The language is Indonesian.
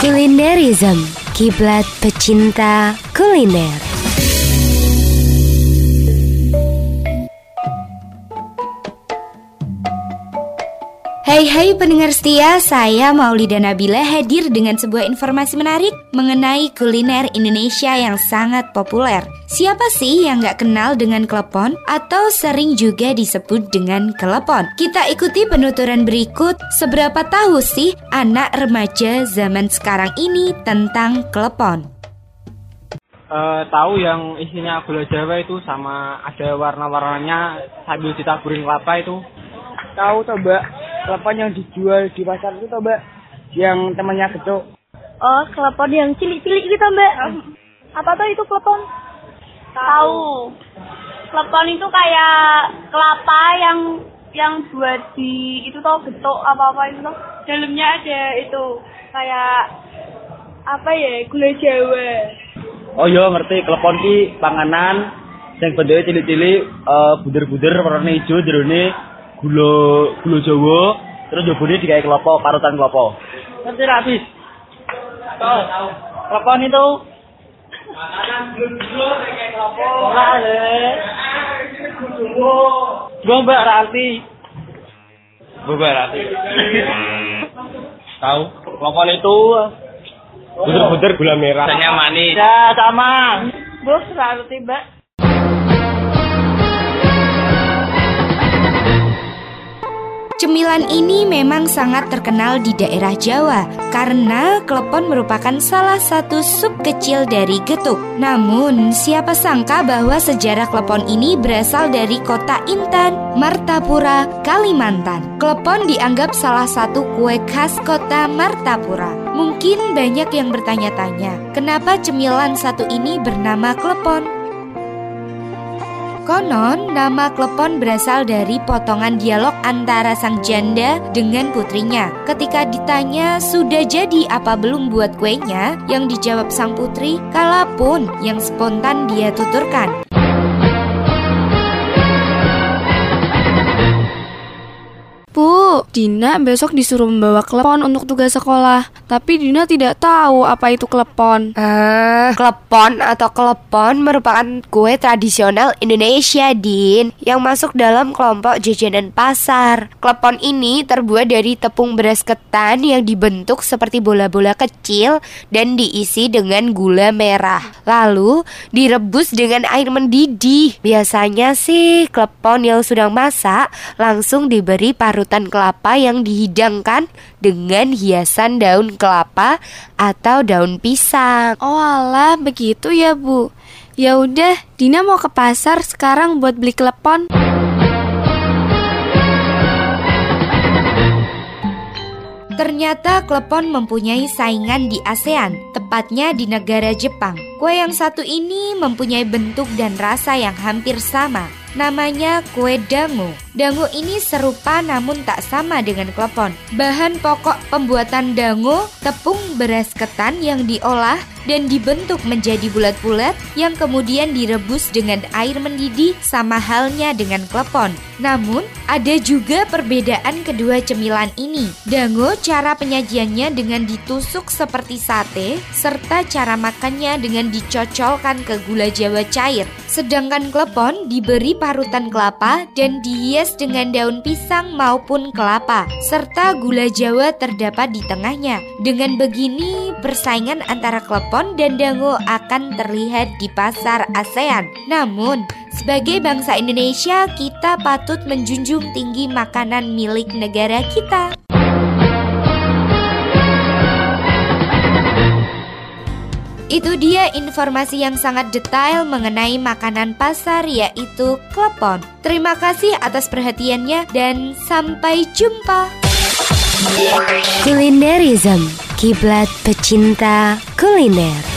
Kulinerism, kiblat pecinta kuliner. Hai hai pendengar setia, saya Maulida Nabila hadir dengan sebuah informasi menarik mengenai kuliner Indonesia yang sangat populer. Siapa sih yang gak kenal dengan klepon atau sering juga disebut dengan kelepon? Kita ikuti penuturan berikut seberapa tahu sih anak remaja zaman sekarang ini tentang klepon? Uh, tahu yang isinya gula jawa itu sama ada warna-warnanya sambil ditaburin kelapa itu tahu coba klepon yang dijual di pasar itu mbak? Yang temannya gedok oh klepon yang cilik-cilik gitu mbak. Apa tuh itu klepon tahu. Klepon itu kayak kelapa yang yang buat di itu tau getuk apa apa itu tau dalamnya ada itu kayak apa ya gula jawa. Oh iya ngerti. Klepon ki panganan yang bentuknya cilik-cilik uh, buder-buder warna hijau jerone gula gula Jawa, terus jebune digawe klopo, parutan klopo. Ngerti ra, Bis? Tahu, tahu. Klepon itu makanan kayak. Ora, le. Gua mbak Ranti. Mbak Ranti. Tahu, klepon itu buder-buder gula merah. Rasanya manis. Ya, sama. Bos, Ranti, Mbak. Cemilan ini memang sangat terkenal di daerah Jawa karena klepon merupakan salah satu sub kecil dari getuk. Namun, siapa sangka bahwa sejarah klepon ini berasal dari kota Intan, Martapura, Kalimantan. Klepon dianggap salah satu kue khas kota Martapura. Mungkin banyak yang bertanya-tanya, kenapa cemilan satu ini bernama klepon? Konon, nama klepon berasal dari potongan dialog antara sang janda dengan putrinya. Ketika ditanya sudah jadi apa belum buat kuenya, yang dijawab sang putri, kalapun yang spontan dia tuturkan. Dina besok disuruh membawa klepon untuk tugas sekolah. Tapi Dina tidak tahu apa itu klepon. Ah, klepon atau klepon merupakan kue tradisional Indonesia, Din, yang masuk dalam kelompok jajanan pasar. Klepon ini terbuat dari tepung beras ketan yang dibentuk seperti bola-bola kecil dan diisi dengan gula merah. Lalu direbus dengan air mendidih. Biasanya sih klepon yang sudah masak langsung diberi parut parutan kelapa yang dihidangkan dengan hiasan daun kelapa atau daun pisang. Oh alah, begitu ya Bu. Ya udah, Dina mau ke pasar sekarang buat beli klepon. Ternyata klepon mempunyai saingan di ASEAN, tepatnya di negara Jepang. Kue yang satu ini mempunyai bentuk dan rasa yang hampir sama, namanya kue dango. Dango ini serupa namun tak sama dengan klepon. Bahan pokok pembuatan dango tepung beras ketan yang diolah dan dibentuk menjadi bulat-bulat yang kemudian direbus dengan air mendidih sama halnya dengan klepon. Namun, ada juga perbedaan kedua cemilan ini. Dango cara penyajiannya dengan ditusuk seperti sate serta cara makannya dengan dicocolkan ke gula jawa cair. Sedangkan klepon diberi parutan kelapa dan dihias dengan daun pisang maupun kelapa serta gula jawa terdapat di tengahnya. Dengan begini, persaingan antara klepon Klepon dan dango akan terlihat di pasar ASEAN. Namun, sebagai bangsa Indonesia, kita patut menjunjung tinggi makanan milik negara kita. Itu dia informasi yang sangat detail mengenai makanan pasar yaitu klepon. Terima kasih atas perhatiannya dan sampai jumpa. Kulinerism kiblat pecinta kuliner.